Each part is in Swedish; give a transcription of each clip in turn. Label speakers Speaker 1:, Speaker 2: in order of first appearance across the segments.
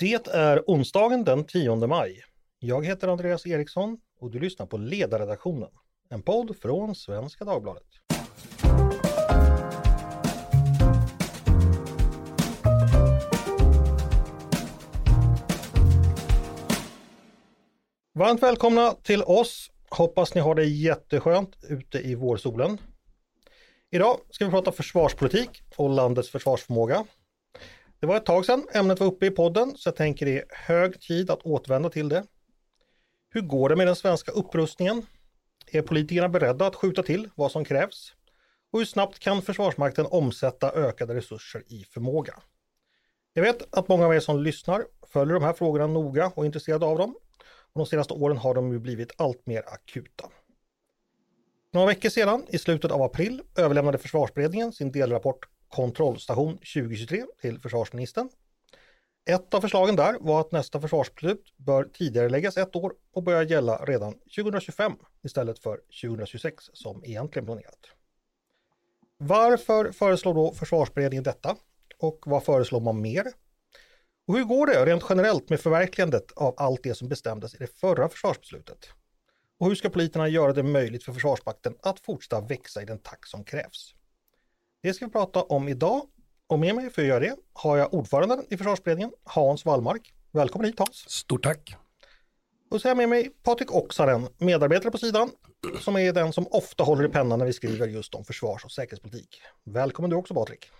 Speaker 1: Det är onsdagen den 10 maj. Jag heter Andreas Eriksson och du lyssnar på Ledarredaktionen, en podd från Svenska Dagbladet. Varmt välkomna till oss. Hoppas ni har det jätteskönt ute i vårsolen. Idag ska vi prata försvarspolitik och landets försvarsförmåga. Det var ett tag sedan ämnet var uppe i podden så jag tänker det är hög tid att återvända till det. Hur går det med den svenska upprustningen? Är politikerna beredda att skjuta till vad som krävs? Och hur snabbt kan Försvarsmakten omsätta ökade resurser i förmåga? Jag vet att många av er som lyssnar följer de här frågorna noga och är intresserade av dem. Och de senaste åren har de ju blivit allt mer akuta. Några veckor sedan, i slutet av april, överlämnade Försvarsberedningen sin delrapport Kontrollstation 2023 till försvarsministern. Ett av förslagen där var att nästa försvarsbeslut bör tidigare läggas ett år och börja gälla redan 2025 istället för 2026 som egentligen planerat. Varför föreslår då försvarsberedningen detta? Och vad föreslår man mer? Och hur går det rent generellt med förverkligandet av allt det som bestämdes i det förra försvarsbeslutet? Och hur ska politikerna göra det möjligt för Försvarsmakten att fortsätta växa i den takt som krävs? Det ska vi prata om idag och med mig för att göra det har jag ordföranden i försvarsberedningen, Hans Wallmark. Välkommen hit Hans!
Speaker 2: Stort tack!
Speaker 1: Och så har jag med mig Patrik Oksaren, medarbetare på sidan, som är den som ofta håller i pennan när vi skriver just om försvars och säkerhetspolitik. Välkommen du också Patrik!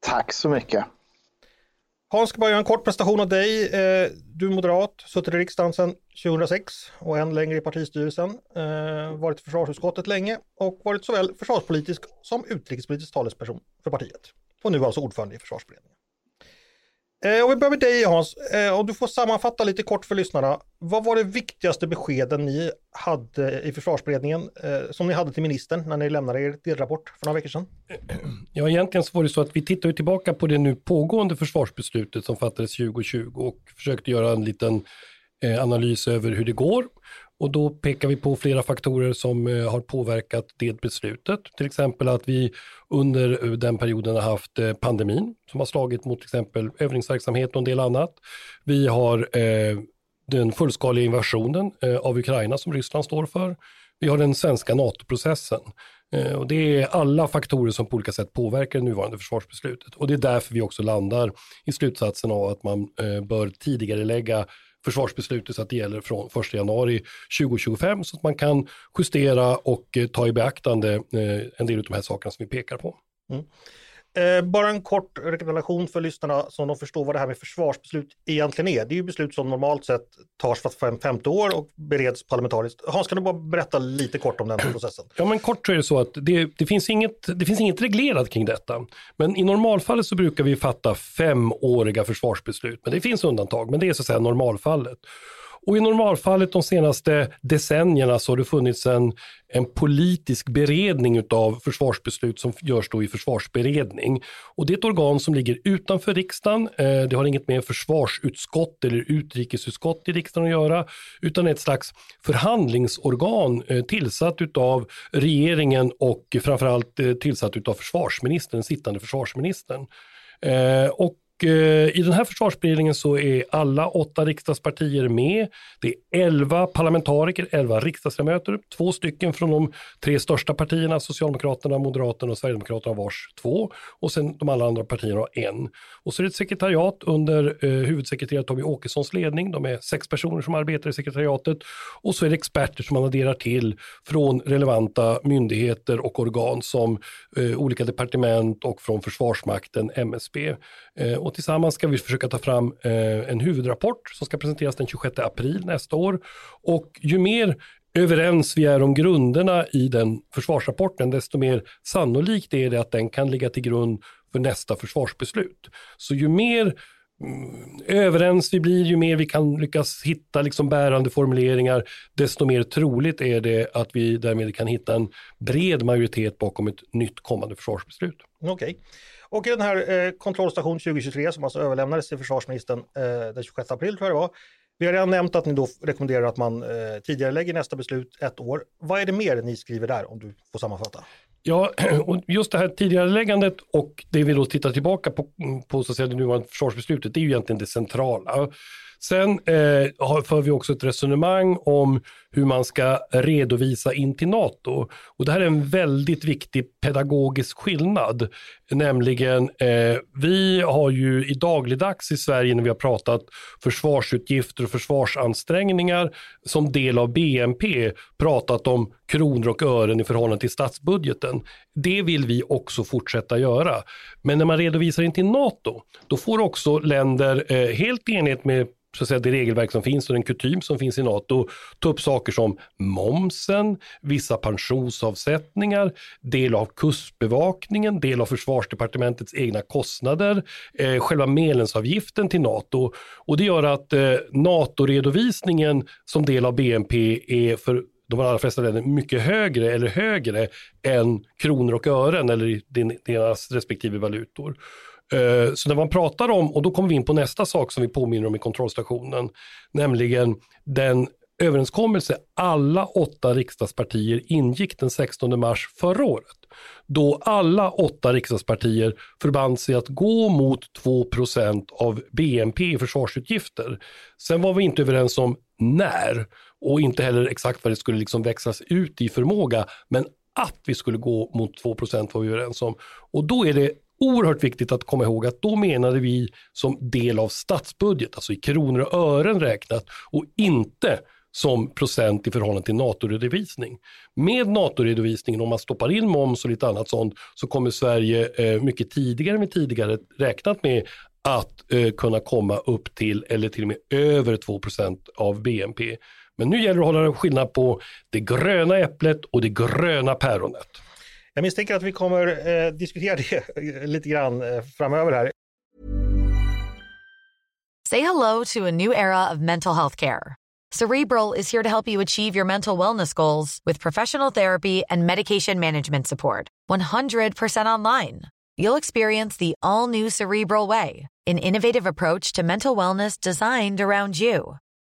Speaker 3: Tack så mycket!
Speaker 1: Hans ska bara göra en kort presentation av dig. Eh, du är moderat, suttit i riksdagen sedan 2006 och än längre i partistyrelsen. Eh, varit i försvarsutskottet länge och varit såväl försvarspolitisk som utrikespolitisk talesperson för partiet. Och nu alltså ordförande i försvarsberedningen. Eh, och vi börjar med dig Hans, eh, om du får sammanfatta lite kort för lyssnarna. Vad var det viktigaste beskeden ni hade i försvarsberedningen eh, som ni hade till ministern när ni lämnade er delrapport för några veckor sedan?
Speaker 2: Ja, egentligen så var det så att vi tittar tillbaka på det nu pågående försvarsbeslutet som fattades 2020 och försökte göra en liten eh, analys över hur det går. Och då pekar vi på flera faktorer som eh, har påverkat det beslutet. Till exempel att vi under eh, den perioden har haft eh, pandemin som har slagit mot till exempel övningsverksamhet och en del annat. Vi har den fullskaliga invasionen av Ukraina som Ryssland står för. Vi har den svenska NATO-processen. Och det är alla faktorer som på olika sätt påverkar det nuvarande försvarsbeslutet. Och det är därför vi också landar i slutsatsen av att man bör tidigare lägga försvarsbeslutet så att det gäller från 1 januari 2025 så att man kan justera och eh, ta i beaktande eh, en del av de här sakerna som vi pekar på. Mm.
Speaker 1: Eh, bara en kort rekommendation för lyssnarna så de förstår vad det här med försvarsbeslut egentligen är. Det är ju beslut som normalt sett tas för fem, femte år och bereds parlamentariskt. Hans, kan du bara berätta lite kort om den processen?
Speaker 2: Ja, men kort så är det så att det, det, finns, inget, det finns inget reglerat kring detta. Men i normalfallet så brukar vi fatta femåriga försvarsbeslut. Men det finns undantag, men det är så att säga normalfallet. Och i normalfallet de senaste decennierna så har det funnits en, en politisk beredning av försvarsbeslut som görs då i försvarsberedning. Och det är ett organ som ligger utanför riksdagen. Eh, det har inget med försvarsutskott eller utrikesutskott i riksdagen att göra, utan ett slags förhandlingsorgan eh, tillsatt av regeringen och framförallt eh, tillsatt av försvarsministern, sittande försvarsministern. Och Eh, I den här försvarsberedningen så är alla åtta riksdagspartier med. Det är elva parlamentariker, elva riksdagsledamöter, två stycken från de tre största partierna, Socialdemokraterna, Moderaterna och Sverigedemokraterna vars två och sen de alla andra partierna har en. Och så är det ett sekretariat under eh, huvudsekreterare Tommy Åkessons ledning. De är sex personer som arbetar i sekretariatet och så är det experter som man adderar till från relevanta myndigheter och organ som eh, olika departement och från Försvarsmakten, MSB. Eh, och tillsammans ska vi försöka ta fram eh, en huvudrapport som ska presenteras den 26 april nästa år. Och ju mer överens vi är om grunderna i den försvarsrapporten, desto mer sannolikt är det att den kan ligga till grund för nästa försvarsbeslut. Så ju mer Mm. överens vi blir, ju mer vi kan lyckas hitta liksom bärande formuleringar, desto mer troligt är det att vi därmed kan hitta en bred majoritet bakom ett nytt kommande försvarsbeslut.
Speaker 1: Okej. Okay. Och i den här eh, kontrollstation 2023 som alltså överlämnades till försvarsministern eh, den 26 april tror jag det var. Vi har redan nämnt att ni då rekommenderar att man eh, tidigare lägger nästa beslut ett år. Vad är det mer ni skriver där om du får sammanfatta?
Speaker 2: Ja, och just det här tidigareläggandet och det vi då tittar tillbaka på, mm, på så att säga, det nuvarande försvarsbeslutet, det är ju egentligen det centrala. Sen eh, för vi också ett resonemang om hur man ska redovisa in till NATO. Och det här är en väldigt viktig pedagogisk skillnad. Nämligen, eh, vi har ju i dagligdags i Sverige när vi har pratat försvarsutgifter och försvarsansträngningar som del av BNP pratat om kronor och ören i förhållande till statsbudgeten. Det vill vi också fortsätta göra. Men när man redovisar in till NATO, då får också länder eh, helt i enlighet med så att säga, det regelverk som finns och den kutym som finns i NATO ta upp saker som momsen, vissa pensionsavsättningar, del av kustbevakningen, del av försvarsdepartementets egna kostnader, eh, själva medlemsavgiften till NATO. Och det gör att eh, NATO-redovisningen som del av BNP är för de allra flesta länder mycket högre eller högre än kronor och ören eller i deras respektive valutor. Eh, så när man pratar om, och då kommer vi in på nästa sak som vi påminner om i kontrollstationen, nämligen den överenskommelse alla åtta riksdagspartier ingick den 16 mars förra året. Då alla åtta riksdagspartier förband sig att gå mot 2% av BNP i försvarsutgifter. Sen var vi inte överens om när och inte heller exakt vad det skulle liksom växlas ut i förmåga, men att vi skulle gå mot 2 var vi överens om. Och då är det oerhört viktigt att komma ihåg att då menade vi som del av statsbudget, alltså i kronor och ören räknat och inte som procent i förhållande till NATO-redovisning. Med NATO-redovisningen, om man stoppar in moms och lite annat sånt, så kommer Sverige eh, mycket tidigare än vi tidigare räknat med att eh, kunna komma upp till eller till och med över 2% av BNP. Men nu gäller det att hålla skillnad på det gröna äpplet och det gröna päronet.
Speaker 1: Jag misstänker att vi kommer eh, diskutera det lite grann eh, framöver här.
Speaker 4: Say hello to a new era of mental health care. Cerebral is here to help you achieve your mental wellness goals with professional therapy and medication management support. 100% online. You'll experience the all new Cerebral Way, an innovative approach to mental wellness designed around you.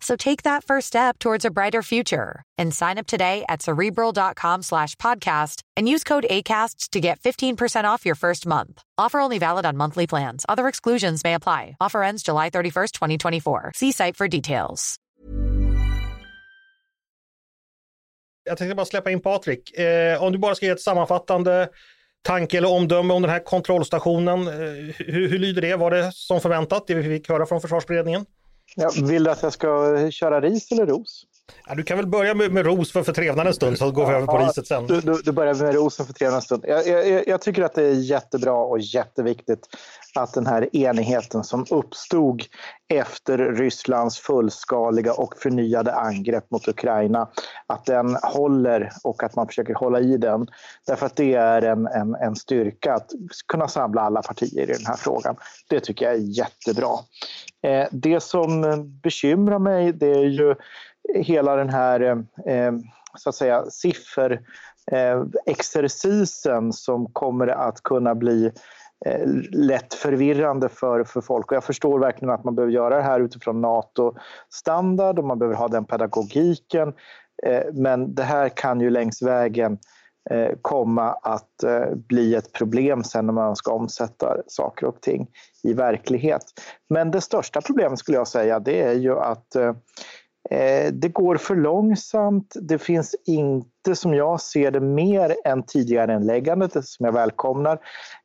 Speaker 4: So take that first step towards a brighter future and sign up today at cerebral.com slash podcast and use code ACasts to get 15% off your first month. Offer only valid on monthly plans. Other exclusions may apply. Offer ends July 31st, 2024. See site for details.
Speaker 1: Jag tänkte bara släppa in Patrik. Eh, om du bara ska ge ett sammanfattande tanke eller omdöme om den här kontrollstationen. Eh, hur, hur lyder det? Var det som förväntat, det vi fick höra från försvarsberedningen?
Speaker 3: Ja, vill du att jag ska köra ris eller ros?
Speaker 1: Ja, du kan väl börja med, med ros för, för trevnadens stund så går vi över på riset sen.
Speaker 3: Du, du, du börjar med rosen för trevnadens stund. Jag, jag, jag, tycker att det är jättebra och jätteviktigt att den här enigheten som uppstod efter Rysslands fullskaliga och förnyade angrepp mot Ukraina, att den håller och att man försöker hålla i den. Därför att det är en, en, en styrka att kunna samla alla partier i den här frågan. Det tycker jag är jättebra. Eh, det som bekymrar mig det är ju hela den här eh, eh så att säga sifferexercisen eh, som kommer att kunna bli eh, lätt förvirrande för, för folk. Och jag förstår verkligen att man behöver göra det här utifrån NATO-standard och man behöver ha den pedagogiken. Eh, men det här kan ju längs vägen komma att bli ett problem sen när man ska omsätta saker och ting i verklighet. Men det största problemet skulle jag säga det är ju att Eh, Eh, det går för långsamt. Det finns inte, som jag ser det, mer än tidigare inläggandet, som jag välkomnar,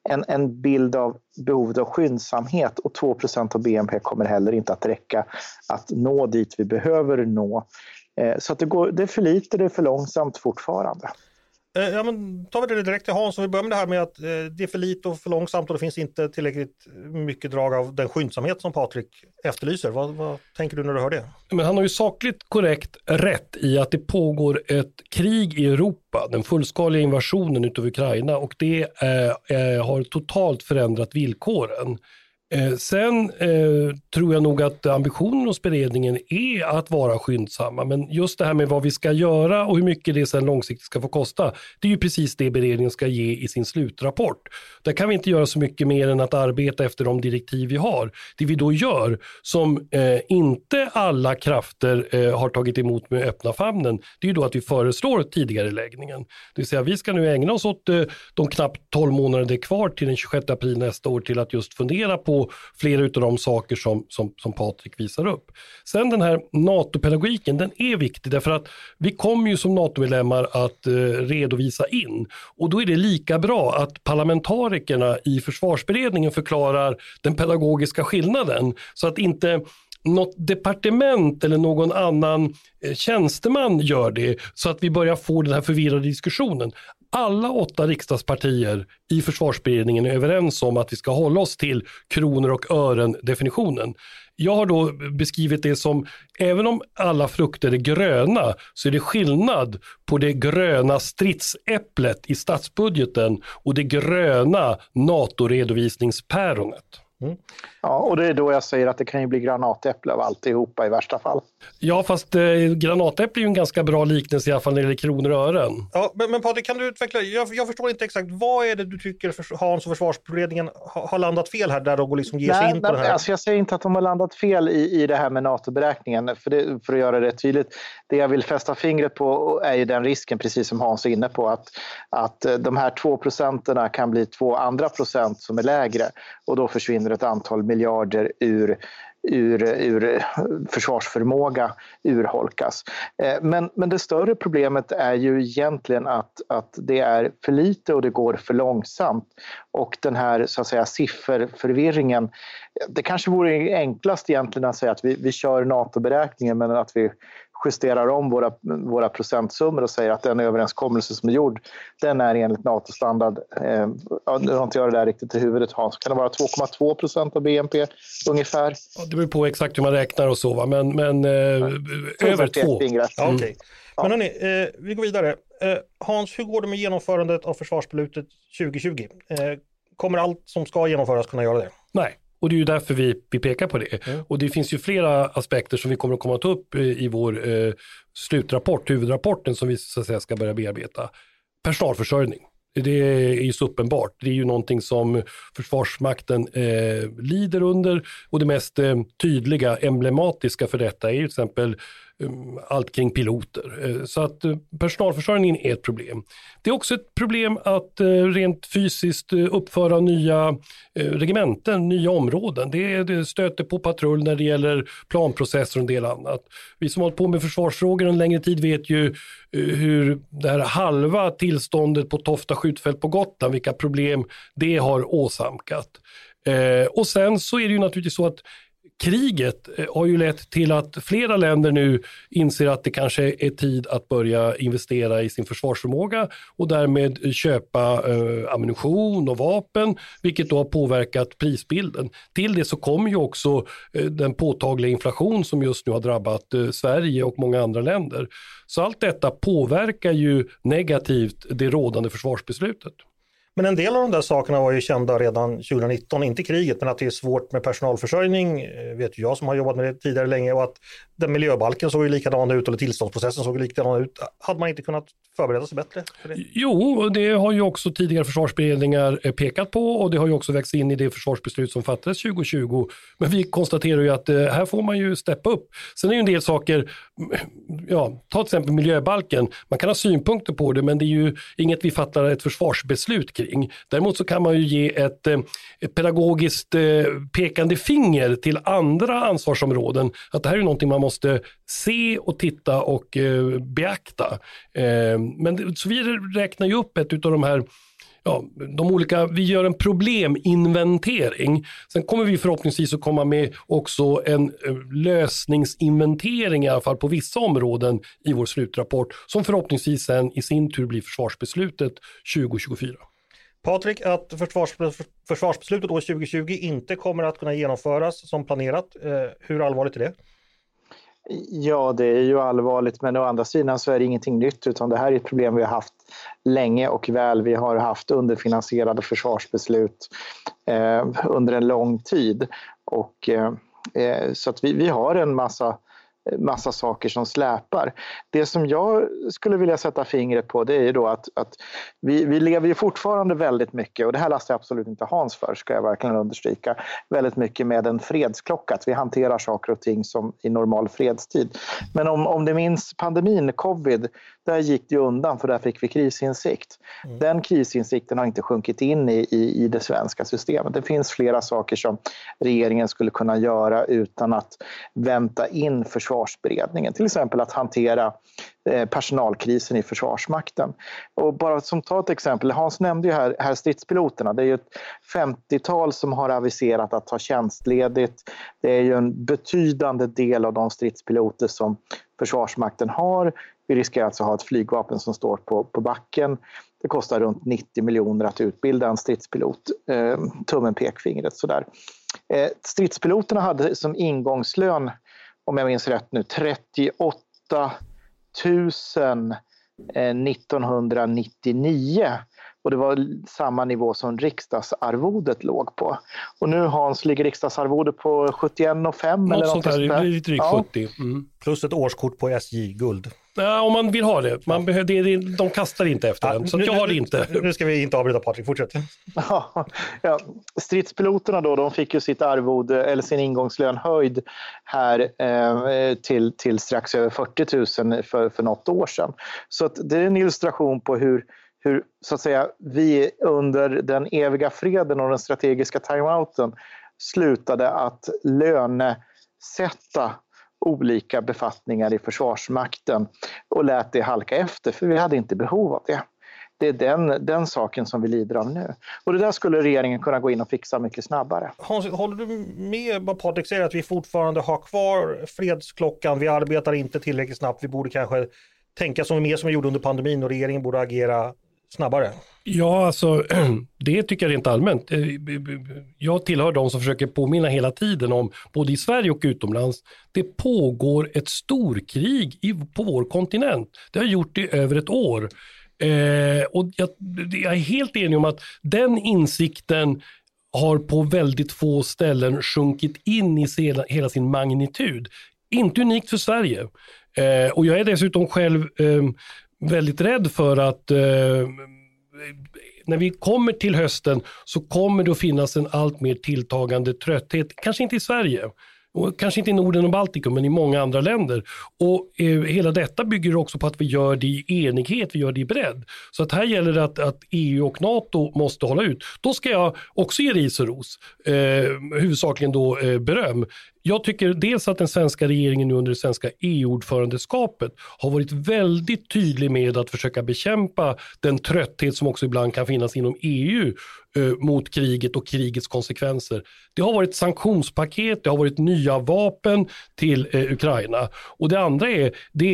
Speaker 3: en, en bild av behovet av skyndsamhet och 2% av BNP kommer heller inte att räcka att nå dit vi behöver nå. Eh, så att det, går, det är för lite, det är för långsamt fortfarande.
Speaker 1: Eh, ja, men tar vi det direkt till Hans, om vi börjar med det här med att eh, det är för lite och för långsamt och det finns inte tillräckligt mycket drag av den skyndsamhet som Patrik efterlyser. Vad, vad tänker du när du hör det?
Speaker 2: Men han har ju sakligt korrekt rätt i att det pågår ett krig i Europa, den fullskaliga invasionen utav Ukraina och det eh, eh har totalt förändrat villkoren. Eh, sen eh, tror jag nog att ambitionen hos beredningen är att vara skyndsamma, men just det här med vad vi ska göra och hur mycket det sen långsiktigt ska få kosta, det är ju precis det beredningen ska ge i sin slutrapport. Där kan vi inte göra så mycket mer än att arbeta efter de direktiv vi har. Det vi då gör, som eh, inte alla krafter eh, har tagit emot med öppna famnen, det är ju då att vi föreslår tidigareläggningen. Det vill säga vi ska nu ägna oss åt eh, de knappt 12 månader det är kvar till den 26 april nästa år till att just fundera på flera av de saker som, som, som Patrik visar upp. Sen den här NATO-pedagogiken, den är viktig därför att vi kommer ju som NATO-medlemmar att eh, redovisa in. Och då är det lika bra att parlamentarikerna i försvarsberedningen förklarar den pedagogiska skillnaden. Så att inte något departement eller någon annan eh, tjänsteman gör det så att vi börjar få den här förvirrade diskussionen alla åtta riksdagspartier i försvarsberedningen är överens om att vi ska hålla oss till kronor och ören definitionen. Jag har då beskrivit det som, även om alla frukter är gröna, så är det skillnad på det gröna stridsäpplet i statsbudgeten och det gröna NATO-redovisningspäronet.
Speaker 3: Mm. Ja, och det är då jag säger att det kan ju bli granatäpple av alltihopa i värsta fall.
Speaker 2: Ja, fast eh, granatäpple är ju en ganska bra liknelse i alla fall när det gäller kronor och ören.
Speaker 1: Ja, men, men Patrik, kan du utveckla? Jag, jag, förstår inte exakt, vad är det du tycker för, Hans och försvarsberedningen har, har landat fel här där de liksom ger nej, sig in på
Speaker 3: nej,
Speaker 1: det här?
Speaker 3: Alltså jag säger inte att de har landat fel i, i det här med NATO-beräkningen, för, det, för att göra det tydligt. Det jag vill fästa fingret på är ju den risken, precis som Hans är inne på, att, att de här två procenten kan bli två andra procent som är lägre och då försvinner ett antal miljarder ur ur, ur försvarsförmåga urholkas. Eh, men, men det större problemet är ju egentligen att, att det är för lite och det går för långsamt. Och den här så att säga, sifferförvirringen, det kanske vore enklast egentligen att säga att vi, vi kör NATO-beräkningen men att vi justerar om våra, våra procentsummor och säger att den överenskommelse som är gjord, den är enligt NATO-standard. Eh, nu har inte jag det där riktigt i huvudet Hans, kan det vara 2,2 procent av BNP ungefär?
Speaker 2: Ja, det beror på exakt hur man räknar och så, va? men, men eh, över två.
Speaker 1: Ja, okay. Men hörni, eh, vi går vidare. Eh, Hans, hur går det med genomförandet av försvarsbeslutet 2020? Eh, kommer allt som ska genomföras kunna göra det?
Speaker 2: Nej, och det är ju därför vi, vi pekar på det. Mm. Och det finns ju flera aspekter som vi kommer att komma att ta upp i vår eh, slutrapport, huvudrapporten som vi så att säga, ska börja bearbeta. Personalförsörjning. Det är ju så uppenbart. Det är ju någonting som Försvarsmakten eh, lider under och det mest eh, tydliga, emblematiska för detta är ju till exempel Eh, allt kring piloter. Eh, så att eh, personalförsörjningen är ett problem. Det är också ett problem att rent fysiskt uppföra nya regementen, nya områden. Det stöter på patrull när det gäller planprocesser och en del annat. Vi som har hållit på med försvarsfrågor en längre tid vet ju hur det här halva tillståndet på Tofta skjutfält på Gotland, vilka problem det har åsamkat. Och sen så är det ju naturligtvis så att kriget eh, har ju lett till att flera länder nu inser att det kanske är tid att börja investera i sin försvarsförmåga och därmed köpa eh, ammunition och vapen, vilket då har påverkat prisbilden. Till det så kommer ju också eh, den påtagliga inflation som just nu har drabbat eh, Sverige och många andra länder. Så allt detta påverkar ju negativt det rådande försvarsbeslutet.
Speaker 1: Men en del av de där sakerna var ju kända redan 2019, inte kriget, men att det är svårt med personalförsörjning, eh, vet jag som har jobbat med det tidigare länge, och att den miljöbalken såg ju likadan ut, eller tillståndsprocessen såg likadan ut. Hade man inte kunnat förbereda sig bättre?
Speaker 2: Det? Jo, det har ju också tidigare försvarsberedningar eh, pekat på och det har ju också växt in i det försvarsbeslut som fattades 2020. Men vi konstaterar ju att eh, här får man ju steppa upp. Sen är ju en del saker, mm, ja, ta till exempel miljöbalken, man kan ha synpunkter på det men det är ju inget vi fattar ett försvarsbeslut kring. Däremot så kan man ju ge ett, eh, ett pedagogiskt eh, pekande finger till andra ansvarsområden att det här är någonting man måste se och titta och eh, beakta. Men så vi räknar ju upp ett av de här ja, de olika, vi gör en probleminventering. Sen kommer vi förhoppningsvis att komma med också en lösningsinventering i alla fall på vissa områden i vår slutrapport som förhoppningsvis sen i sin tur blir försvarsbeslutet 2024.
Speaker 1: Patrik, att försvars, försvarsbeslutet år 2020 inte kommer att kunna genomföras som planerat. Eh, hur allvarligt är det?
Speaker 3: Ja, det är ju allvarligt, men å andra sidan så är det ingenting nytt, utan det här är ett problem vi har haft länge och väl. Vi har haft underfinansierade försvarsbeslut eh, under en lång tid. Och, eh, eh så att vi, vi har en massa massa saker som släpar. Det som jag skulle vilja sätta fingret på det är ju då att, att vi, vi lever ju fortfarande väldigt mycket, och det här lastar jag absolut inte Hans för, ska jag verkligen understryka, väldigt mycket med en fredsklocka, att vi hanterar saker och ting som i normal fredstid. Men om, om det minns pandemin, covid, där gick det undan för där fick vi krisinsikt. Mm. Den krisinsikten har inte sjunkit in i, i, i det svenska systemet. Det finns flera saker som regeringen skulle kunna göra utan att vänta in försvarsberedningen. Till exempel att hantera eh, personalkrisen i Försvarsmakten. Och bara som ta ett exempel, Hans nämnde ju här, här stridspiloterna. Det är ju ett 50-tal som har aviserat att ta tjänstledigt. Det är ju en betydande del av de stridspiloter som Försvarsmakten har vi riskerar alltså att ha ett flygvapen som står på, på backen. Det kostar runt 90 miljoner att utbilda en stridspilot. Eh, tummen pekfingret sådär. Eh, stridspiloterna hade som ingångslön, om jag minns rätt nu, 38 000 eh, 1999 och det var samma nivå som riksdagsarvodet låg på. Och nu Hans, ligger riksdagsarvodet på 71,5
Speaker 2: något eller något sånt där? Lite drygt ja. 70.
Speaker 1: Mm. Plus ett årskort på SJ Guld.
Speaker 2: Ja, om man vill ha det. Man behöver, det, de kastar inte efter ja, den, så nu, jag har det inte.
Speaker 1: Nu ska vi inte avbryta Patrik, fortsätt.
Speaker 3: Ja, ja. Stridspiloterna då, de fick ju sitt arvode, eller sin ingångslön höjd här eh, till, till strax över 40 000 för, för något år sedan. Så det är en illustration på hur hur så att säga, vi under den eviga freden och den strategiska timeouten slutade att lönesätta olika befattningar i Försvarsmakten och lät det halka efter, för vi hade inte behov av det. Det är den, den saken som vi lider av nu. Och det där skulle regeringen kunna gå in och fixa mycket snabbare.
Speaker 1: Hans, håller du med vad Patrik säger att vi fortfarande har kvar fredsklockan, vi arbetar inte tillräckligt snabbt, vi borde kanske tänka som mer som vi gjorde under pandemin och regeringen borde agera snabbare?
Speaker 2: Ja, alltså det tycker jag rent allmänt. Eh, jag tillhör de som försöker påminna hela tiden om, både i Sverige och utomlands, det pågår ett storkrig i, på vår kontinent. Det har gjort det i över ett år. Eh, och jag, jag är helt enig om att den insikten har på väldigt få ställen sjunkit in i hela sin magnitud. Inte unikt för Sverige. Eh, och jag är dessutom själv eh, väldigt rädd för att eh, när vi kommer till hösten så kommer det att finnas en allt mer tilltagande trötthet, kanske inte i Sverige, och kanske inte i Norden och Baltikum, men i många andra länder. Och eh, Hela detta bygger också på att vi gör det i enighet, vi gör det i bredd. Så att här gäller det att, att EU och NATO måste hålla ut. Då ska jag också ge ris och ros, eh, huvudsakligen då eh, beröm. Jag tycker dels att den svenska regeringen nu under det svenska EU-ordförandeskapet har varit väldigt tydlig med att försöka bekämpa den trötthet som också ibland kan finnas inom EU eh, mot kriget och krigets konsekvenser. Det har varit sanktionspaket, det har varit nya vapen till eh, Ukraina och det andra är, det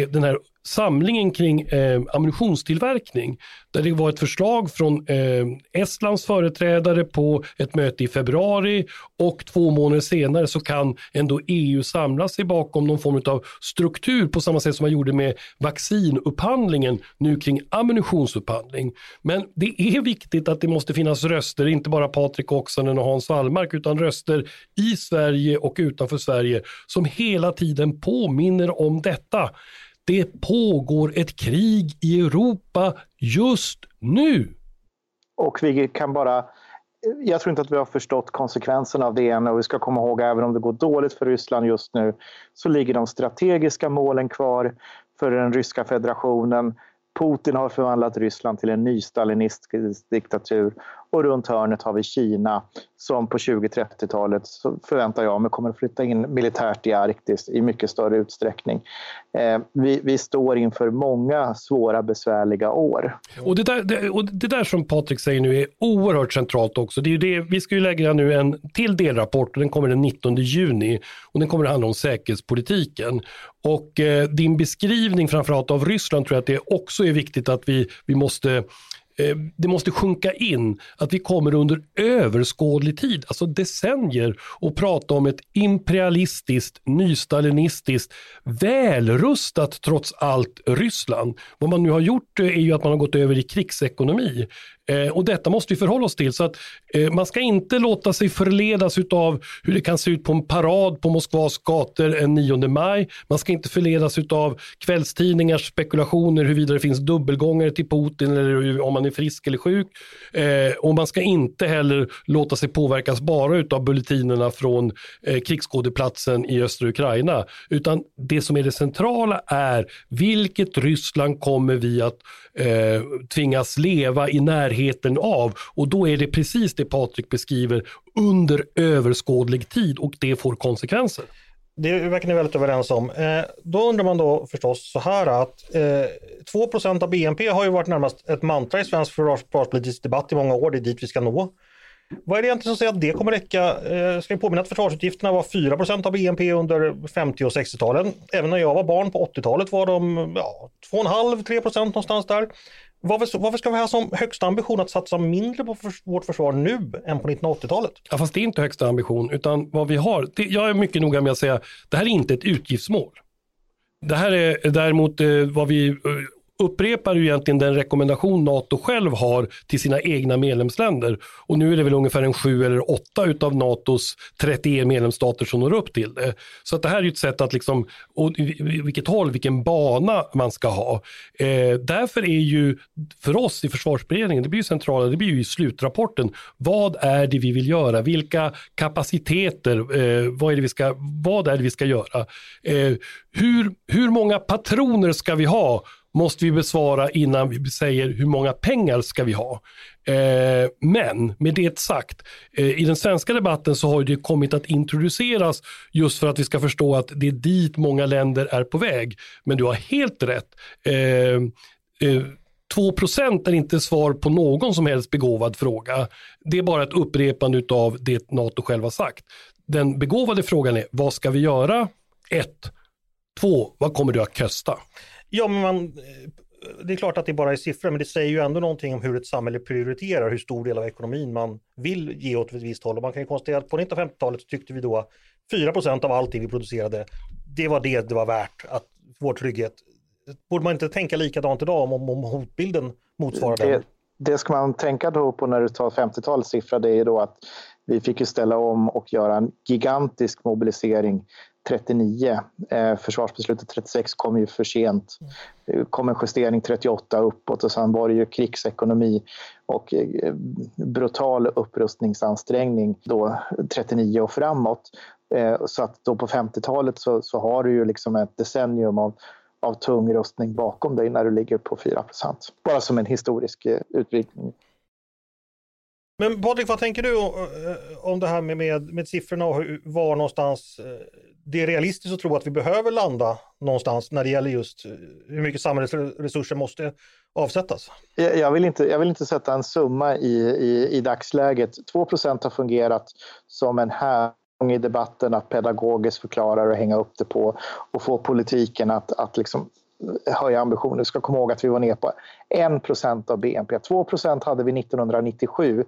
Speaker 2: är den här samlingen kring eh, ammunitionstillverkning där det var ett förslag från eh, Estlands företrädare på ett möte i februari och två månader senare så kan ändå EU samla sig bakom någon form av struktur på samma sätt som man gjorde med vaccinupphandlingen nu kring ammunitionsupphandling. Men det är viktigt att det måste finnas röster, inte bara Patrik Oksanen och Hans Wallmark utan röster i Sverige och utanför Sverige som hela tiden påminner om detta. Det pågår ett krig i Europa just nu.
Speaker 3: Och vi kan bara jag tror inte att vi har förstått konsekvenserna av det än och vi ska komma ihåg även om det går dåligt för Ryssland just nu så ligger de strategiska målen kvar för den ryska federationen. Putin har förvandlat Ryssland till en ny stalinistisk diktatur och runt hörnet har vi Kina som på 20-30-talet förväntar jag mig kommer att flytta in militärt i Arktis i mycket större utsträckning. Eh, vi, vi, står inför många svåra besvärliga år.
Speaker 2: Och det, där, det, och det där som Patrik säger nu är oerhört centralt också. Det är det, vi ska ju lägga nu en till delrapport och den kommer den 19 juni och den kommer att handla om säkerhetspolitiken. Och eh, din beskrivning framförallt av Ryssland tror jag att det också är viktigt att vi, vi måste Eh, det måste sjunka in att vi kommer under överskådlig tid, alltså decennier, och prata om ett imperialistiskt, nystalinistiskt, välrustat trots allt Ryssland. Vad man nu har gjort eh, är ju att man har gått över i krigsekonomi. Eh, och detta måste vi förhålla oss till. Så att eh, man ska inte låta sig förledas av hur det kan se ut på en parad på Moskvas gator en 9 maj. Man ska inte förledas av kvällstidningars spekulationer huruvida det finns dubbelgångare till Putin eller om man är frisk eller sjuk. Eh, och man ska inte heller låta sig påverkas bara av bulletinerna från eh, krigsskådeplatsen i östra Ukraina. Utan det som är det centrala är vilket Ryssland kommer vi att eh, tvingas leva i närheten av. Och då är det precis det Patrik beskriver under överskådlig tid och det får konsekvenser.
Speaker 1: Det verkar ni väldigt överens om. Eh, då undrar man då förstås så här att eh, 2% av BNP har ju varit närmast ett mantra i svensk försvarspolitisk debatt i många år, det är dit vi ska nå. Vad är det egentligen som säger att det kommer räcka? Eh, ska vi påminna att försvarsutgifterna var 4 av BNP under 50 och 60-talen. Även när jag var barn på 80-talet var de ja, 2,5-3% någonstans där. Varför, varför, ska vi ha som högsta ambition att satsa mindre på för, vårt försvar nu än på 1980-talet?
Speaker 2: Ja, fast det är inte högsta ambition, utan vad vi har, det, jag är mycket noga med att säga, det här är inte ett utgiftsmål. Det här är däremot eh, vad vi eh, upprepar ju egentligen den rekommendation NATO själv har till sina egna medlemsländer. Och nu är det väl ungefär en sju eller åtta utav NATOs 31 medlemsstater som når upp till det. Så att det här är ju ett sätt att liksom, och vilket håll, vilken bana man ska ha. Eh, därför är ju för oss i försvarsberedningen, det blir ju centrala, det blir ju i slutrapporten, vad är det vi vill göra? Vilka kapaciteter, eh, vad, är det vi ska, vad är det vi ska göra? Eh, hur, hur många patroner ska vi ha måste vi besvara innan vi säger hur många pengar ska vi ha. Eh, men med det sagt, eh, i den svenska debatten så har det kommit att introduceras just för att vi ska förstå att det är dit många länder är på väg. Men du har helt rätt. Eh, eh 2 är inte svar på någon som helst begåvad fråga. Det är bara ett upprepande av det NATO själv har sagt. Den begåvade frågan är, vad ska vi göra? 1. 2. Vad kommer det att kosta?
Speaker 1: Ja, men man, det är klart att det bara är siffror, men det säger ju ändå någonting om hur ett samhälle prioriterar, hur stor del av ekonomin man vill ge åt ett visst håll. Och man kan ju konstatera att på 1950-talet tyckte vi då 4% av allting vi producerade, det var det det var värt, att vår trygghet. Borde man inte tänka likadant idag om, om hotbilden motsvarar det, den?
Speaker 3: Det ska man tänka då på när du tar 50-talets siffra, det är då att vi fick ju ställa om och göra en gigantisk mobilisering 39. Eh, försvarsbeslutet 36 kom ju för sent. Det kom en justering 38 uppåt och sen var det ju krigsekonomi och eh, brutal upprustningsansträngning då 39 och framåt. Eh, så att då på 50-talet så, så, har du ju liksom ett decennium av, av tung rustning bakom dig när du ligger på 4% Bara som en historisk utvidgning. utvikning.
Speaker 1: Men Patrik, vad tänker du eh, om det här med, med, med siffrorna och var någonstans eh, det är realistiskt att tro att vi behöver landa någonstans när det gäller just eh, hur mycket samhällsresurser måste avsättas?
Speaker 3: Jag vill inte, jag vill inte sätta en summa i, i, i dagsläget. 2% har fungerat som en här i debatten att pedagogiskt förklara och hänga upp det på och få politiken att, att liksom höja ambitionen. Vi ska komma ihåg att vi var ner på 1% av BNP. 2% hade vi 1997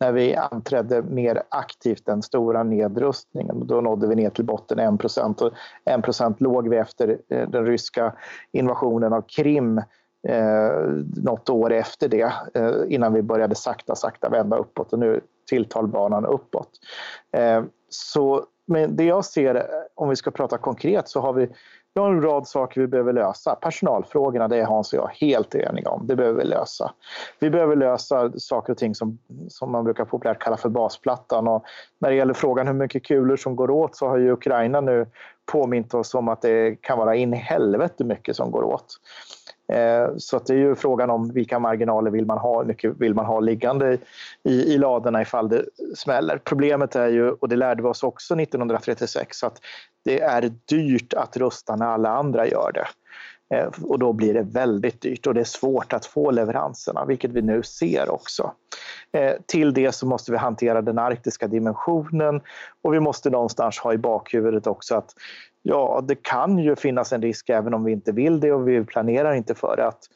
Speaker 3: när vi anträdde mer aktivt den stora nedrustningen. Då nådde vi ner till botten 1 och 1% låg vi efter eh, den ryska invasionen av Krim eh, något år efter det eh, innan vi började sakta, sakta vända uppåt och nu tilltalbanan uppåt. Eh, så men det jag ser, om vi ska prata konkret, så har vi vi har en rad saker vi behöver lösa. Personalfrågorna, det är Hans och jag helt eniga om. Det behöver vi lösa. Vi behöver lösa saker och ting som, som man brukar populärt kalla för basplattan. Och när det gäller frågan hur mycket kulor som går åt så har ju Ukraina nu påmint oss om att det kan vara in i helvete mycket som går åt. Eh, så att det är ju frågan om vilka marginaler vill man ha, hur mycket vill man ha liggande i, i ladorna ifall det smäller. Problemet är ju, och det lärde vi oss också 1936, att det är dyrt att rusta när alla andra gör det. Eh, och då blir det väldigt dyrt och det är svårt att få leveranserna, vilket vi nu ser också. Eh, till det så måste vi hantera den arktiska dimensionen och vi måste någonstans ha i bakhuvudet också att ja, det kan ju finnas en risk även om vi inte vill det och vi planerar inte för det att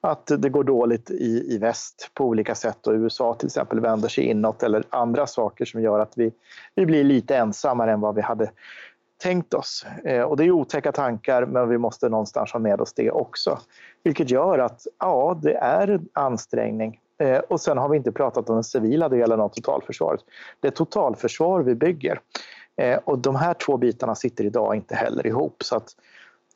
Speaker 3: att det går dåligt i, i väst på olika sätt och USA till exempel vänder sig inåt eller andra saker som gör att vi, vi blir lite ensammare än vad vi hade tänkt oss. Eh, och det är otäcka tankar men vi måste någonstans ha med oss det också. Vilket gör att ja, det är en ansträngning. Eh, och sen har vi inte pratat om den civila delen av totalförsvaret. Det är totalförsvar vi bygger. Eh, och de här två bitarna sitter idag inte heller ihop. Så att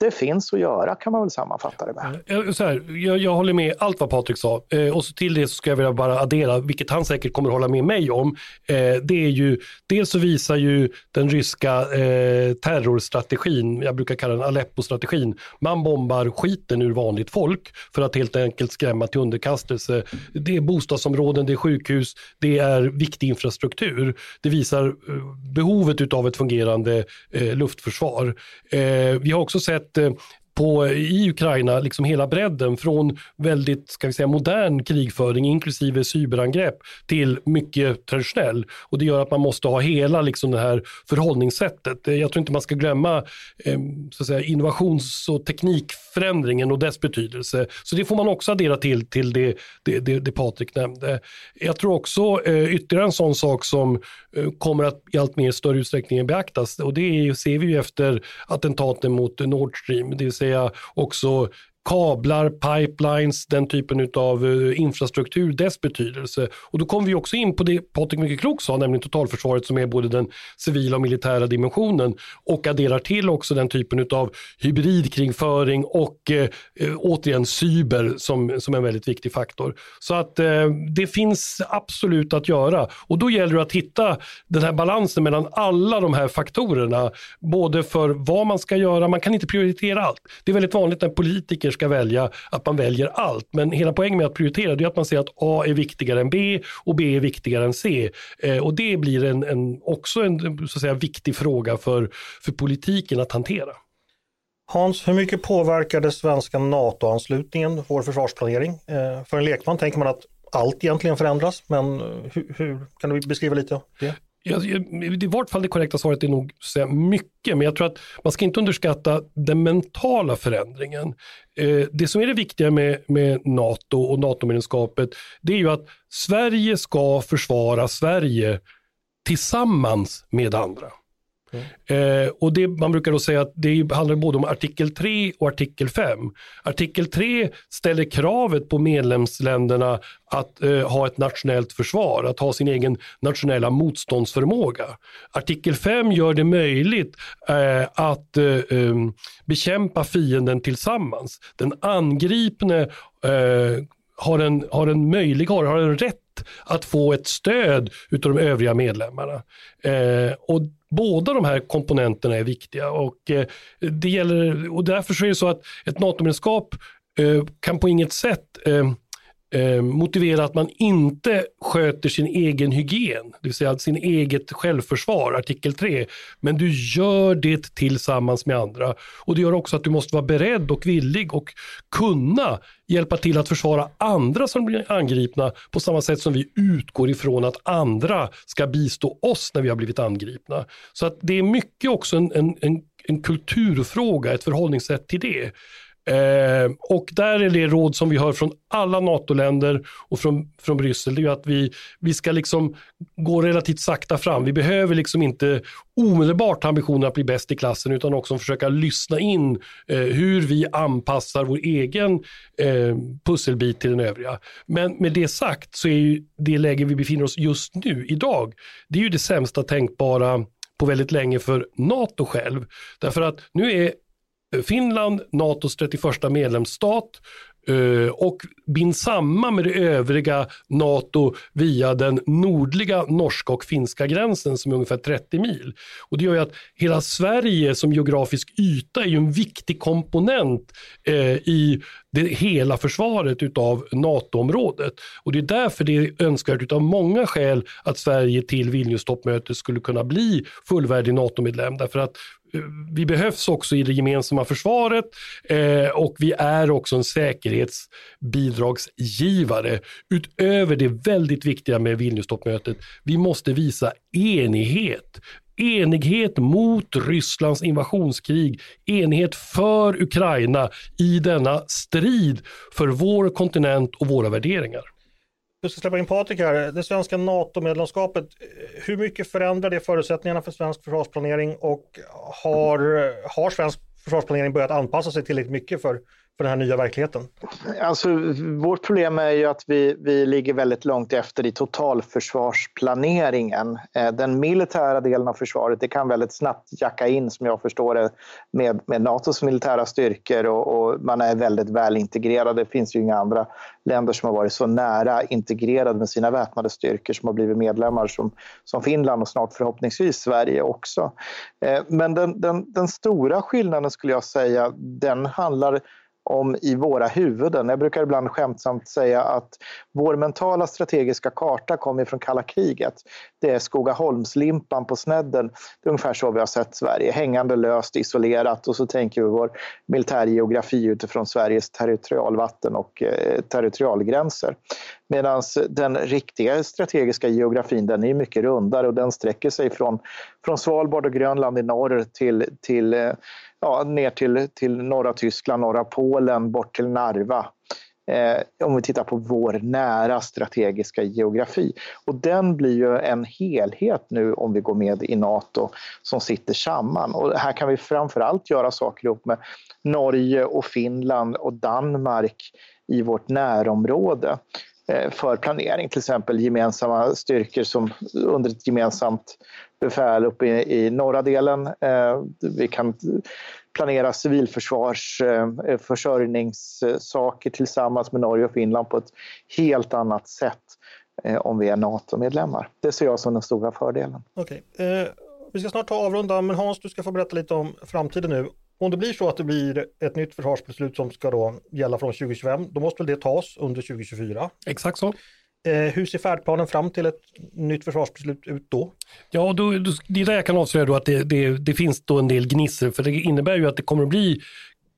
Speaker 3: det finns att göra kan man väl sammanfatta det med.
Speaker 2: Eh, eh, så här, jag, jag håller med allt vad Patrik sa eh, och så till det så ska jag vilja bara addera, vilket han säkert kommer hålla med mig om. Eh, det är ju, dels så visar ju den ryska eh, terrorstrategin, jag brukar kalla den Aleppo-strategin, man bombar skiten ur vanligt folk för att helt enkelt skrämma till underkastelse. Det är bostadsområden, det är sjukhus, det är viktig infrastruktur. Det visar eh, behovet av ett fungerande eh, luftförsvar. Eh, vi har också sett sett på, eh, i Ukraina, liksom hela bredden från väldigt ska vi säga, modern krigföring inklusive cyberangrepp till mycket traditionell. Och det gör att man måste ha hela liksom, det här förhållningssättet. Eh, jag tror inte man ska glömma eh, så att säga, innovations och teknikförändringen och dess betydelse. Så det får man också addera till, till det, det, det, det Patrik nämnde. Jag tror också eh, ytterligare en sån sak som eh, kommer att i allt mer större utsträckning beaktas och det ser vi ju efter attentaten mot Nord Stream. Det vill säga säga också kablar, pipelines, den typen av eh, infrastruktur, dess betydelse. Och då kommer vi också in på det Patrik mycket klokt sa, nämligen totalförsvaret som är både den civila och militära dimensionen och adderar till också den typen av hybridkringföring och eh, eh, återigen cyber som, som en väldigt viktig faktor. Så att eh, det finns absolut att göra och då gäller det att hitta den här balansen mellan alla de här faktorerna, både för vad man ska göra, man kan inte prioritera allt. Det är väldigt vanligt när politiker politiker ska välja att man väljer allt. Men hela poängen med att prioritera är att man ser att A är viktigare än B och B är viktigare än C. Eh, och det blir en, en, också en så att säga, viktig fråga för, för politiken att hantera.
Speaker 1: Hans, hur mycket påverkar det svenska NATO-anslutningen vår försvarsplanering? Eh, för en lekman tänker man att allt egentligen förändras, men eh, hur, hur kan du beskriva lite det?
Speaker 2: Ja, I vart fall det korrekta svaret är nog säga mycket, men jag tror att man ska inte underskatta den mentala förändringen. Eh, det som är det viktiga med, med NATO och NATO-medlemskapet, det är ju att Sverige ska försvara Sverige tillsammans med andra. Mm. Eh, och det, man brukar då säga att det handlar både om artikel 3 och artikel 5. Artikel 3 ställer kravet på medlemsländerna att eh, ha ett nationellt försvar, att ha sin egen nationella motståndsförmåga. Artikel 5 gör det möjligt eh, att eh, eh, bekämpa fienden tillsammans. Den angripne eh, har en, har en möjlig, har, har en rätt att få ett stöd utav de övriga medlemmarna. Eh, och båda de här komponenterna är viktiga och, eh, det gäller, och därför så är det så att ett NATO-medlemskap eh, kan på inget sätt eh, eh, motivera att man inte sköter sin egen hygien, det vill säga sin eget självförsvar, artikel 3. Men du gör det tillsammans med andra. Och det gör också att du måste vara beredd och villig och kunna hjälpa till att försvara andra som blir angripna på samma sätt som vi utgår ifrån att andra ska bistå oss när vi har blivit angripna. Så att det är mycket också en, en, en, en kulturfråga, ett förhållningssätt till det. Eh, och där är det råd som vi hör från alla NATO-länder och från, från Bryssel, det är att vi, vi ska liksom gå relativt sakta fram. Vi behöver liksom inte omedelbart ambitionen att bli bäst i klassen utan också försöka lyssna in eh, hur vi anpassar vår egen eh, pusselbit till den övriga. Men med det sagt så är ju det läge vi befinner oss just nu, idag, det är ju det sämsta tänkbara på väldigt länge för NATO själv. Därför att nu är Eh, Finland, NATOs 31 medlemsstat eh, och binds samman med det övriga NATO via den nordliga norska och finska gränsen som är ungefär 30 mil. Och det gör ju att hela Sverige som geografisk yta är ju en viktig komponent eh, i det hela försvaret utav NATO-området. Och det är därför det är önskvärt av många skäl att Sverige till Vilnius-toppmötet skulle kunna bli fullvärdig NATO-medlem. Därför att vi behövs också i det gemensamma försvaret eh, och vi är också en säkerhetsbidragsgivare. Utöver det väldigt viktiga med Vilnius-toppmötet, vi måste visa enighet. Enighet mot Rysslands invasionskrig, enighet för Ukraina i denna strid för vår kontinent och våra värderingar.
Speaker 1: Du ska släppa in Patrik här. Det svenska NATO-medlemskapet, eh, hur mycket förändrar det förutsättningarna för svensk försvarsplanering och har, har svensk försvarsplanering börjat anpassa sig tillräckligt mycket för för den här nya verkligheten?
Speaker 3: Alltså, vårt problem är ju att vi, vi ligger väldigt långt efter i totalförsvarsplaneringen. Eh, den militära delen av försvaret det kan väldigt snabbt jacka in, som jag förstår det, med, med Natos militära styrkor och, och, man är väldigt väl integrerad. Det finns ju inga andra länder som har varit så nära integrerade med sina väpnade styrkor som har blivit medlemmar som, som Finland och snart förhoppningsvis Sverige också. Eh, men den, den, den stora skillnaden skulle jag säga, den handlar om i våra huvuden. Jag brukar ibland skämtsamt säga att vår mentala strategiska karta kommer från kalla kriget. Det är Skogaholmslimpan på snedden. Det är ungefär så vi har sett Sverige, hängande löst, isolerat och så tänker vi vår militärgeografi utifrån Sveriges territorialvatten och eh, territorialgränser. Medan den riktiga strategiska geografin den är mycket rundare och den sträcker sig från, från Svalbard och Grönland i norr till, till eh, ja, ner till, till norra Tyskland, norra Polen, bort till Narva. Eh, om vi tittar på vår nära strategiska geografi. Och den blir ju en helhet nu om vi går med i Nato som sitter samman. Och här kan vi framförallt göra saker ihop med Norge och Finland och Danmark i vårt närområde Eh, för planering, till exempel gemensamma styrkor som under ett gemensamt befäl uppe i, i norra delen. Eh, vi kan planera civilförsvarsförsörjningssaker eh, tillsammans med Norge och Finland på ett helt annat sätt om vi är NATO-medlemmar. Det ser jag som den stora fördelen.
Speaker 1: Okay. eh, vi ska snart ta avrunda, men Hans, du ska få berätta lite om framtiden nu. Om det blir så att det blir ett nytt försvarsbeslut som ska då gälla från 2025, då måste väl det tas under 2024?
Speaker 2: Exakt så.
Speaker 1: Eh, hur ser färdplanen fram till ett nytt försvarsbeslut ut då?
Speaker 2: Ja, då, det är där jag kan avslöja då att det, det, det finns då en del gnisser, för det innebär ju att det kommer att bli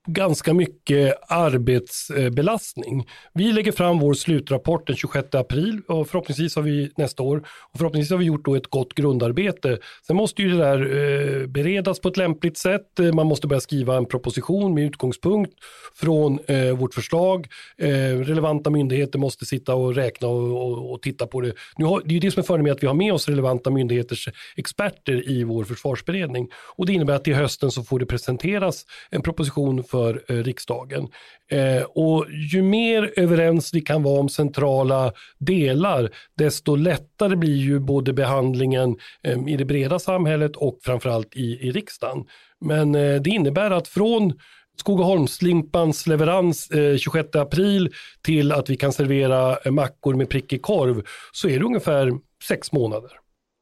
Speaker 2: ganska mycket arbetsbelastning. Vi lägger fram vår slutrapport den 26 april och förhoppningsvis har vi nästa år och förhoppningsvis har vi gjort då ett gott grundarbete. Sen måste ju det där eh, beredas på ett lämpligt sätt. Eh, man måste börja skriva en proposition med utgångspunkt från eh, vårt förslag. Eh, relevanta myndigheter måste sitta och räkna och, och, och titta på det. Nu har, det är ju det som är fördelen med att vi har med oss relevanta myndigheters experter i vår försvarsberedning och det innebär att till hösten så får det presenteras en proposition för eh, riksdagen. Eh, och ju mer överens vi kan vara om centrala delar, desto lättare blir ju både behandlingen eh, i det breda samhället och framförallt i, i riksdagen. Men det innebär att från Skogaholmslimpans leverans eh, 26 april till att vi kan servera mackor med prickig korv så är det ungefär sex månader.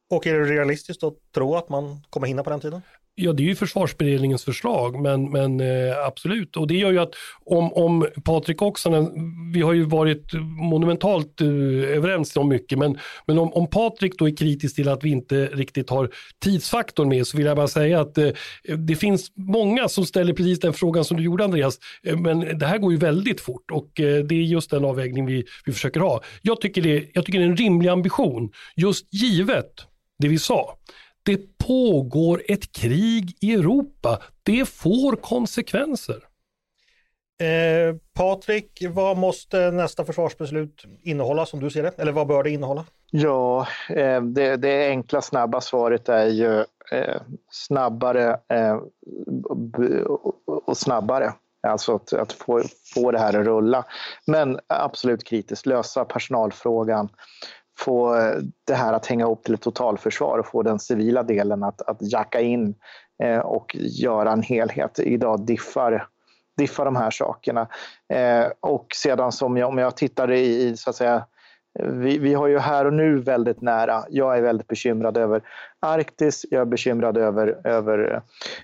Speaker 1: Och är det realistiskt att tro att man kommer hinna på den tiden?
Speaker 2: Ja, det är ju försvarsberedningens förslag, men, men eh, absolut. Och det gör ju att om, om Patrik Oksanen, eh, vi har ju varit monumentalt eh, överens om mycket, men, men om, om Patrik då är kritisk till att vi inte riktigt har tidsfaktorn med så vill jag bara säga att eh, det finns många som ställer precis den frågan som du gjorde Andreas, eh, men det här går ju väldigt fort och eh, det är just den avvägning vi, vi försöker ha. Jag tycker, det, jag tycker det är en rimlig ambition, just givet det vi sa. Det pågår ett krig i Europa. Det får konsekvenser.
Speaker 1: Eh, Patrik, vad måste nästa försvarsbeslut innehålla som du ser det? Eller vad bör det innehålla?
Speaker 3: Ja, eh, det, det, enkla snabba svaret är ju eh, snabbare eh, och snabbare. Alltså att, att, få, få det här att rulla. Men absolut kritiskt, lösa personalfrågan, få eh, det här att hänga ihop till ett totalförsvar och få den civila delen att, att jacka in eh, och göra en helhet. Idag diffar, diffar de här sakerna. Eh, och sedan som jag, om jag tittar i, så att säga, vi, vi, har ju här och nu väldigt nära. Jag är väldigt bekymrad över Arktis, jag är bekymrad över, över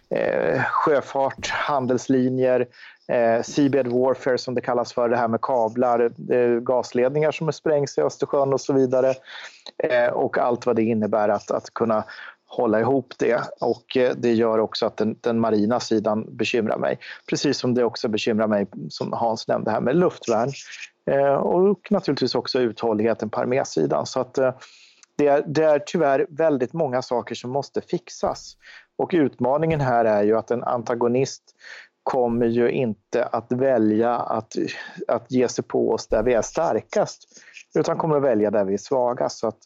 Speaker 3: eh, sjöfart, handelslinjer, eh, seabed warfare som det kallas för, det här med kablar, eh, gasledningar som sprängs i Östersjön och så vidare. Eh, och allt vad det innebär att, att kunna hålla ihop det och eh, det gör också att den, den, marina sidan bekymrar mig. Precis som det också bekymrar mig, som Hans nämnde här, med luftvärn eh, och naturligtvis också uthålligheten på armésidan. Så att eh, det är, det är tyvärr väldigt många saker som måste fixas. Och utmaningen här är ju att en antagonist kommer ju inte att välja att, att ge sig på oss där vi är starkast utan kommer att välja där vi är svagast. Så att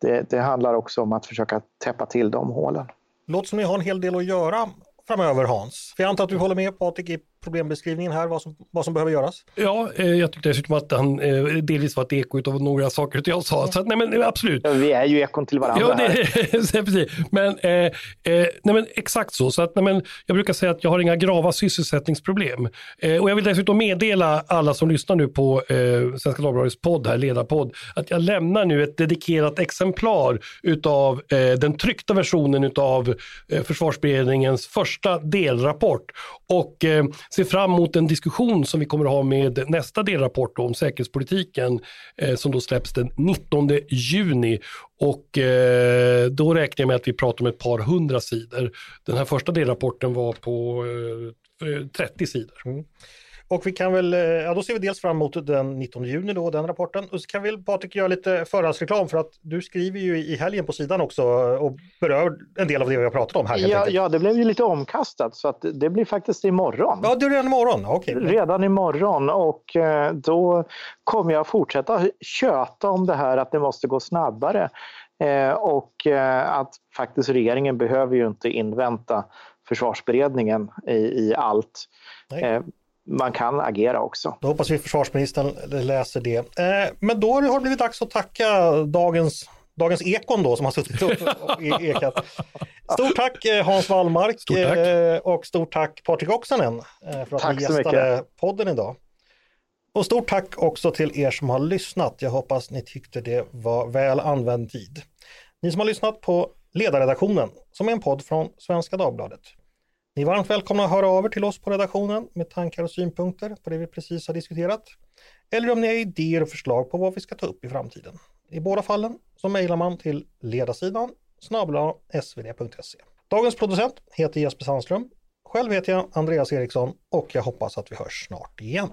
Speaker 3: det, det handlar också om att försöka täppa till de hålen.
Speaker 1: Låter som ni har en hel del att göra framöver Hans. För jag antar att du håller med Patrik i problembeskrivningen här, vad som, vad som behöver göras?
Speaker 2: Ja, eh, jag tyckte dessutom att han eh, delvis var ett eko av några saker jag sa. Så att, nej, men absolut.
Speaker 3: Ja, vi är ju ekon till varandra
Speaker 2: ja, det, precis. Men, eh, eh, nej, men exakt så. så att, nej, men jag brukar säga att jag har inga grava sysselsättningsproblem. Eh, och jag vill dessutom meddela alla som lyssnar nu på eh, Svenska Dagbladets podd, här, ledarpodd, att jag lämnar nu ett dedikerat exemplar utav eh, den tryckta versionen utav eh, Försvarsberedningens första delrapport. Och eh, ser fram emot en diskussion som vi kommer att ha med nästa delrapport om säkerhetspolitiken eh, som då släpps den 19 juni. Och eh, då räknar jag med att vi pratar om ett par hundra sidor. Den här första delrapporten var på eh, 30 sidor. Mm.
Speaker 1: Och vi kan väl, eh, ja då ser vi dels fram emot den 19 juni då, den rapporten. Och så kan vi Patrik göra lite förhandsreklam för att du skriver ju i helgen på sidan också och berör en del av det vi har pratat om här.
Speaker 3: Ja, ja, det blev ju lite omkastat så att det blir faktiskt imorgon.
Speaker 1: Ja, det är redan imorgon? Okay.
Speaker 3: Redan imorgon och eh, då kommer jag fortsätta köta om det här att det måste gå snabbare. Eh, och att faktiskt regeringen behöver ju inte invänta försvarsberedningen i, i allt. Nej man kan agera också.
Speaker 1: Då hoppas vi försvarsministern läser det. Eh, men då har det blivit dags att tacka dagens Dagens Ekon då som har suttit och ekat. Stort tack eh, Hans Wallmark stort tack. Eh, och stort tack Patrik Oksanen för att tack ni gästade podden idag. Och stort tack också till er som har lyssnat. Jag hoppas ni tyckte det var väl använd tid. Ni som har lyssnat på Ledarredaktionen som är en podd från Svenska Dagbladet. Ni är varmt välkomna att höra av er till oss på redaktionen med tankar och synpunkter på det vi precis har diskuterat. Eller om ni har idéer och förslag på vad vi ska ta upp i framtiden. I båda fallen så mejlar man till ledarsidan snabla svd.se. Dagens producent heter Jesper Sandström. Själv heter jag Andreas Eriksson och jag hoppas att vi hörs snart igen.